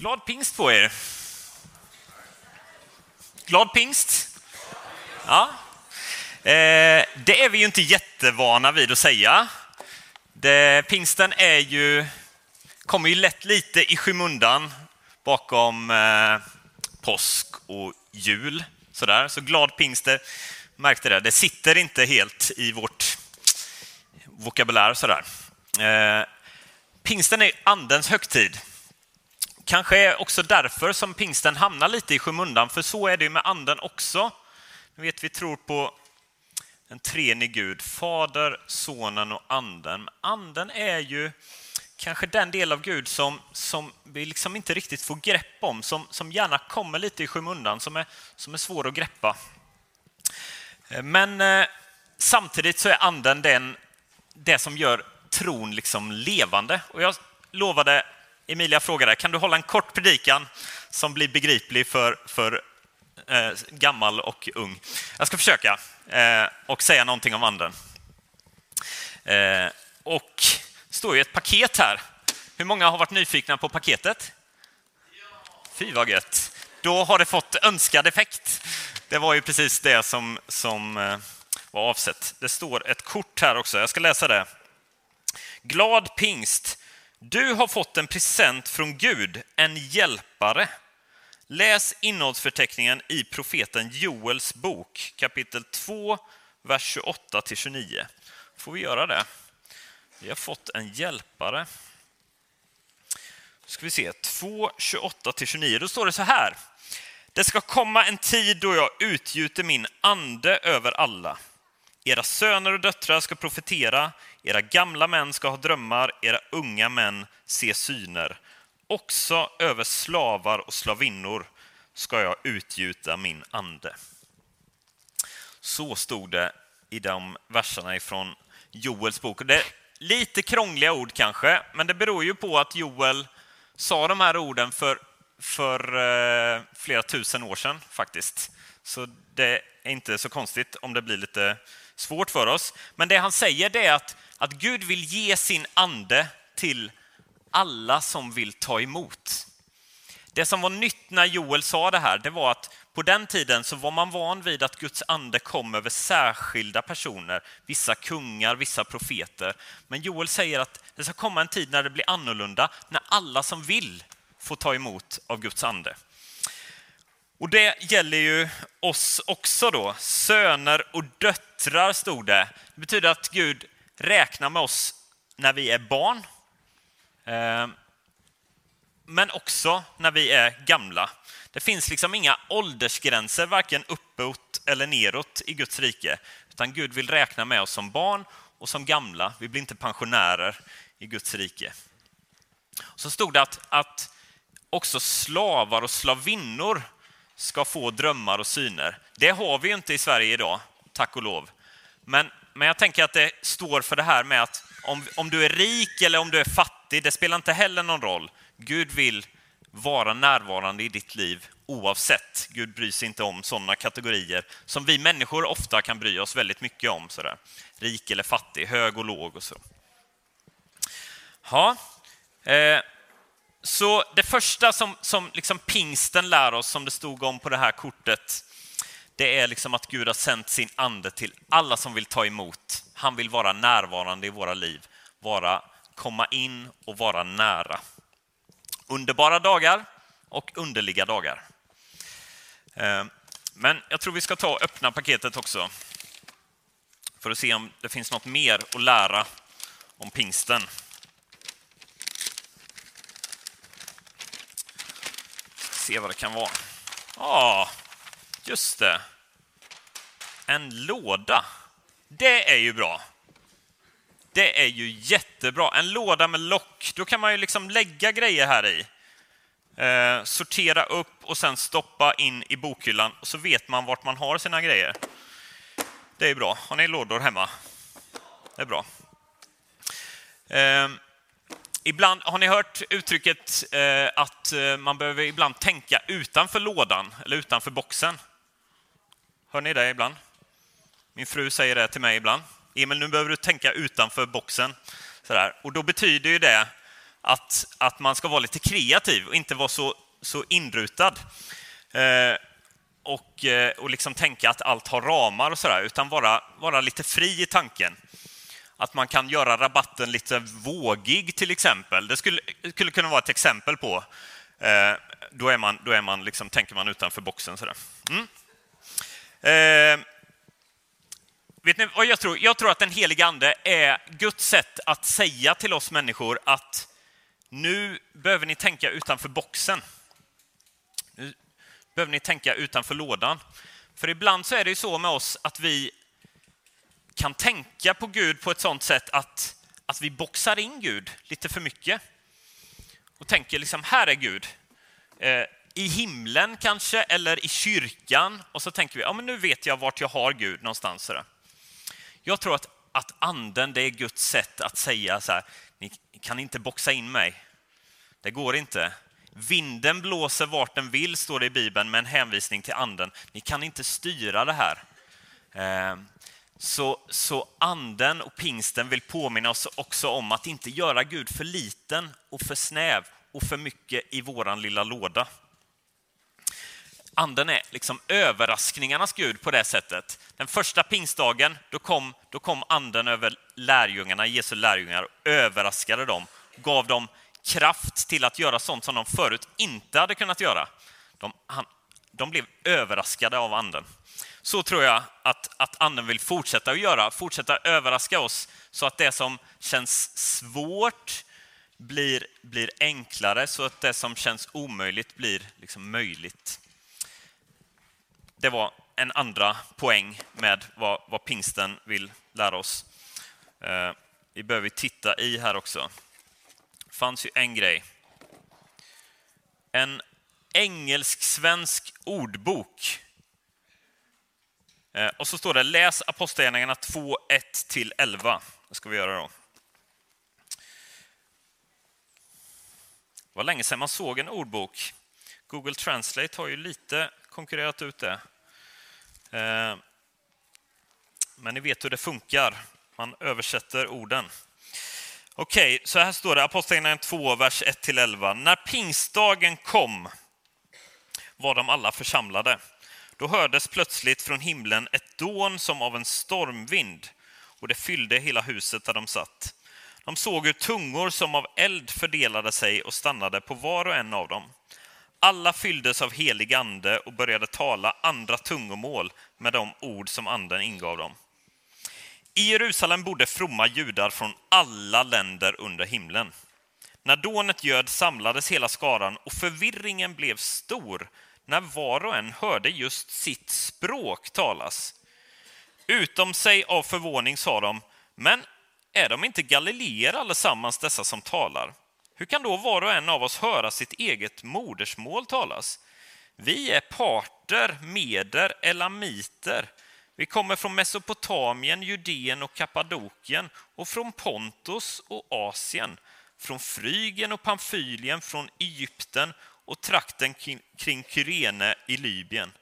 Glad pingst på er! Glad pingst! Ja. Eh, det är vi ju inte jättevana vid att säga. Det, pingsten är ju, kommer ju lätt lite i skymundan bakom eh, påsk och jul. Sådär. Så glad pingster, märkte det, det sitter inte helt i vårt vokabulär. Sådär. Eh, pingsten är andens högtid. Kanske är också därför som pingsten hamnar lite i skymundan, för så är det ju med anden också. Ni vet, vi tror på en treenig Gud, Fader, Sonen och Anden. Men anden är ju kanske den del av Gud som, som vi liksom inte riktigt får grepp om, som, som gärna kommer lite i skymundan, som är, som är svår att greppa. Men eh, samtidigt så är anden den, det som gör tron liksom levande. Och jag lovade Emilia frågade, kan du hålla en kort predikan som blir begriplig för, för eh, gammal och ung? Jag ska försöka eh, och säga någonting om anden. Eh, och det står ju ett paket här. Hur många har varit nyfikna på paketet? Fy vad gött. Då har det fått önskad effekt. Det var ju precis det som, som eh, var avsett. Det står ett kort här också. Jag ska läsa det. Glad pingst du har fått en present från Gud, en hjälpare. Läs innehållsförteckningen i profeten Joels bok, kapitel 2, vers 28-29. Får vi göra det? Vi har fått en hjälpare. ska vi se, 2, 28-29. Då står det så här. Det ska komma en tid då jag utgjuter min ande över alla. Era söner och döttrar ska profetera, era gamla män ska ha drömmar, era unga män se syner. Också över slavar och slavinnor ska jag utgjuta min ande. Så stod det i de verserna ifrån Joels bok. Det är lite krångliga ord kanske, men det beror ju på att Joel sa de här orden för, för eh, flera tusen år sedan faktiskt. Så det är inte så konstigt om det blir lite svårt för oss. Men det han säger det är att, att Gud vill ge sin ande till alla som vill ta emot. Det som var nytt när Joel sa det här, det var att på den tiden så var man van vid att Guds ande kom över särskilda personer, vissa kungar, vissa profeter. Men Joel säger att det ska komma en tid när det blir annorlunda, när alla som vill får ta emot av Guds ande. Och det gäller ju oss också då. Söner och döttrar stod det. Det betyder att Gud räknar med oss när vi är barn. Eh, men också när vi är gamla. Det finns liksom inga åldersgränser, varken uppåt eller neråt i Guds rike. Utan Gud vill räkna med oss som barn och som gamla. Vi blir inte pensionärer i Guds rike. Så stod det att, att också slavar och slavinnor ska få drömmar och syner. Det har vi ju inte i Sverige idag, tack och lov. Men, men jag tänker att det står för det här med att om, om du är rik eller om du är fattig, det spelar inte heller någon roll. Gud vill vara närvarande i ditt liv oavsett. Gud bryr sig inte om sådana kategorier som vi människor ofta kan bry oss väldigt mycket om. Sådär. Rik eller fattig, hög och låg och så. Ja, eh, så det första som, som liksom pingsten lär oss, som det stod om på det här kortet, det är liksom att Gud har sänt sin ande till alla som vill ta emot. Han vill vara närvarande i våra liv, vara, komma in och vara nära. Underbara dagar och underliga dagar. Eh, men jag tror vi ska ta och öppna paketet också för att se om det finns något mer att lära om pingsten. Se vad det kan vara. Ja, just det. En låda. Det är ju bra. Det är ju jättebra. En låda med lock. Då kan man ju liksom lägga grejer här i. Eh, sortera upp och sen stoppa in i bokhyllan och så vet man vart man har sina grejer. Det är bra. Har ni lådor hemma? Det är bra. Eh, Ibland, har ni hört uttrycket eh, att eh, man behöver ibland tänka utanför lådan eller utanför boxen? Hör ni det ibland? Min fru säger det till mig ibland. Emil, nu behöver du tänka utanför boxen. Sådär. Och då betyder ju det att, att man ska vara lite kreativ och inte vara så, så inrutad. Eh, och, eh, och liksom tänka att allt har ramar och sådär, utan vara, vara lite fri i tanken. Att man kan göra rabatten lite vågig till exempel. Det skulle, skulle kunna vara ett exempel på. Eh, då är man, då är man liksom, tänker man utanför boxen. Sådär. Mm. Eh, vet ni vad jag tror? Jag tror att den helige Ande är Guds sätt att säga till oss människor att nu behöver ni tänka utanför boxen. Nu behöver ni tänka utanför lådan. För ibland så är det ju så med oss att vi kan tänka på Gud på ett sådant sätt att, att vi boxar in Gud lite för mycket. Och tänker liksom, här är Gud. Eh, I himlen kanske, eller i kyrkan. Och så tänker vi, ja men nu vet jag vart jag har Gud någonstans. Sådär. Jag tror att, att anden, det är Guds sätt att säga så här, ni kan inte boxa in mig. Det går inte. Vinden blåser vart den vill, står det i Bibeln, med en hänvisning till anden. Ni kan inte styra det här. Eh, så, så anden och pingsten vill påminna oss också om att inte göra Gud för liten och för snäv och för mycket i våran lilla låda. Anden är liksom överraskningarnas Gud på det sättet. Den första pingstdagen, då kom, då kom anden över lärjungarna, Jesu lärjungar, och överraskade dem, gav dem kraft till att göra sånt som de förut inte hade kunnat göra. De, han, de blev överraskade av anden. Så tror jag att, att anden vill fortsätta att göra, fortsätta överraska oss så att det som känns svårt blir, blir enklare, så att det som känns omöjligt blir liksom möjligt. Det var en andra poäng med vad, vad pingsten vill lära oss. Eh, vi behöver titta i här också. Det fanns ju en grej. En engelsk-svensk ordbok. Eh, och så står det läs Apostlagärningarna 2, 1-11. Det ska vi göra då. Det var länge sedan man såg en ordbok. Google Translate har ju lite konkurrerat ut det. Eh, men ni vet hur det funkar. Man översätter orden. Okej, okay, så här står det, Apostlagärningarna 2, vers 1-11. När pingstdagen kom var de alla församlade. Då hördes plötsligt från himlen ett dån som av en stormvind och det fyllde hela huset där de satt. De såg hur tungor som av eld fördelade sig och stannade på var och en av dem. Alla fylldes av helig ande och började tala andra tungomål med de ord som anden ingav dem. I Jerusalem bodde fromma judar från alla länder under himlen. När dånet göd samlades hela skaran och förvirringen blev stor när var och en hörde just sitt språk talas. Utom sig av förvåning sa de, men är de inte galileer allesammans dessa som talar? Hur kan då var och en av oss höra sitt eget modersmål talas? Vi är parter, meder, elamiter. Vi kommer från Mesopotamien, Judeen och Kappadokien och från Pontus och Asien, från Frygen och Pamfylien, från Egypten och trakten kring Kyrene i Libyen.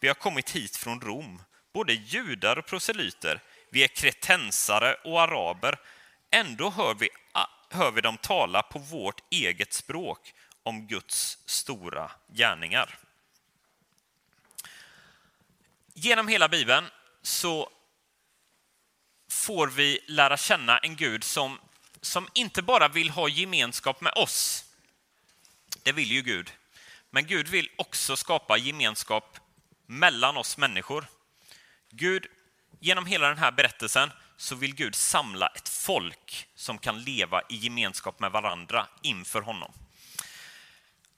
Vi har kommit hit från Rom, både judar och proselyter. Vi är kretensare och araber. Ändå hör vi, hör vi dem tala på vårt eget språk om Guds stora gärningar. Genom hela Bibeln så får vi lära känna en Gud som, som inte bara vill ha gemenskap med oss, det vill ju Gud. Men Gud vill också skapa gemenskap mellan oss människor. Gud, genom hela den här berättelsen så vill Gud samla ett folk som kan leva i gemenskap med varandra inför honom.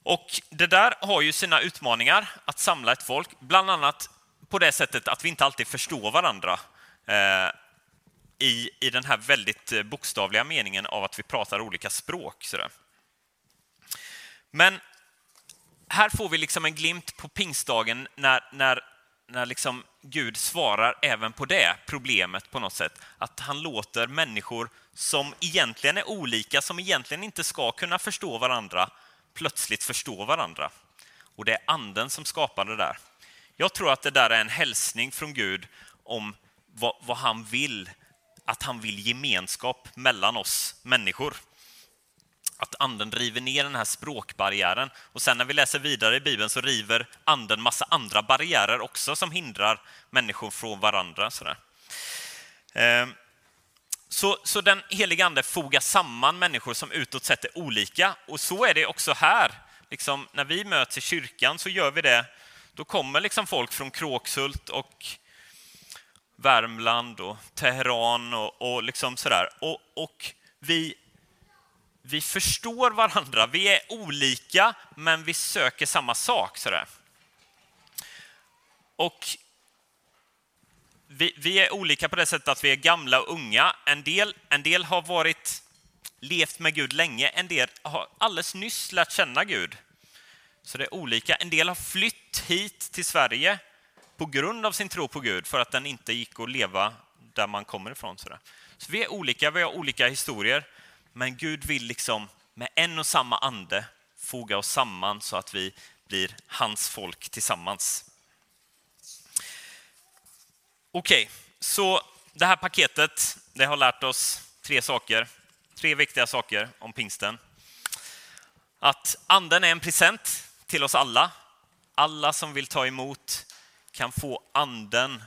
Och Det där har ju sina utmaningar, att samla ett folk, bland annat på det sättet att vi inte alltid förstår varandra eh, i, i den här väldigt eh, bokstavliga meningen av att vi pratar olika språk. Sådär. Men här får vi liksom en glimt på pingstdagen när, när, när liksom Gud svarar även på det problemet på något sätt. Att han låter människor som egentligen är olika, som egentligen inte ska kunna förstå varandra, plötsligt förstå varandra. Och det är anden som skapar det där. Jag tror att det där är en hälsning från Gud om vad, vad han vill, att han vill gemenskap mellan oss människor att anden river ner den här språkbarriären. Och sen när vi läser vidare i Bibeln så river anden massa andra barriärer också som hindrar människor från varandra. Sådär. Ehm, så, så den heliga ande fogar samman människor som utåt sett är olika. Och så är det också här. Liksom, när vi möts i kyrkan så gör vi det. Då kommer liksom folk från Kråkshult och Värmland och Teheran och, och liksom sådär. Och, och vi, vi förstår varandra. Vi är olika, men vi söker samma sak. Sådär. Och vi, vi, är olika på det sättet att vi är gamla och unga. En del, en del har varit, levt med Gud länge, en del har alldeles nyss lärt känna Gud. Så det är olika. En del har flytt hit till Sverige på grund av sin tro på Gud, för att den inte gick att leva där man kommer ifrån. Sådär. så vi är olika, vi har olika historier, men Gud vill liksom med en och samma ande foga oss samman så att vi blir hans folk tillsammans. Okej, okay, så det här paketet, det har lärt oss tre saker. Tre viktiga saker om pingsten. Att anden är en present till oss alla. Alla som vill ta emot kan få anden,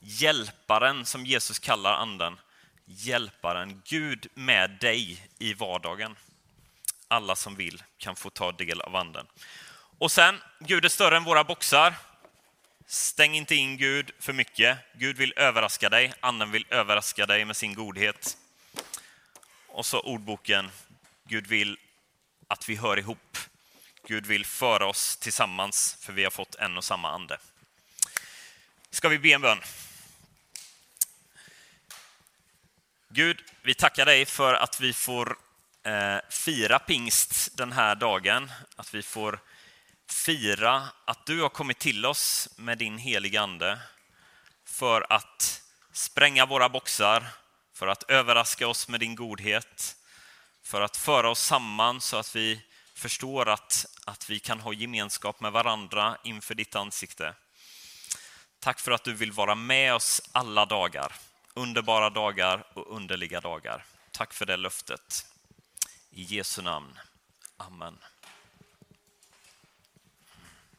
hjälparen som Jesus kallar anden. Hjälparen, Gud med dig i vardagen. Alla som vill kan få ta del av anden. Och sen, Gud är större än våra boxar. Stäng inte in Gud för mycket. Gud vill överraska dig, anden vill överraska dig med sin godhet. Och så ordboken, Gud vill att vi hör ihop. Gud vill föra oss tillsammans, för vi har fått en och samma ande. Ska vi be en bön? Gud, vi tackar dig för att vi får eh, fira pingst den här dagen, att vi får fira att du har kommit till oss med din heliga Ande för att spränga våra boxar, för att överraska oss med din godhet, för att föra oss samman så att vi förstår att, att vi kan ha gemenskap med varandra inför ditt ansikte. Tack för att du vill vara med oss alla dagar, underbara dagar och underliga dagar. Tack för det löftet. I Jesu namn. Amen.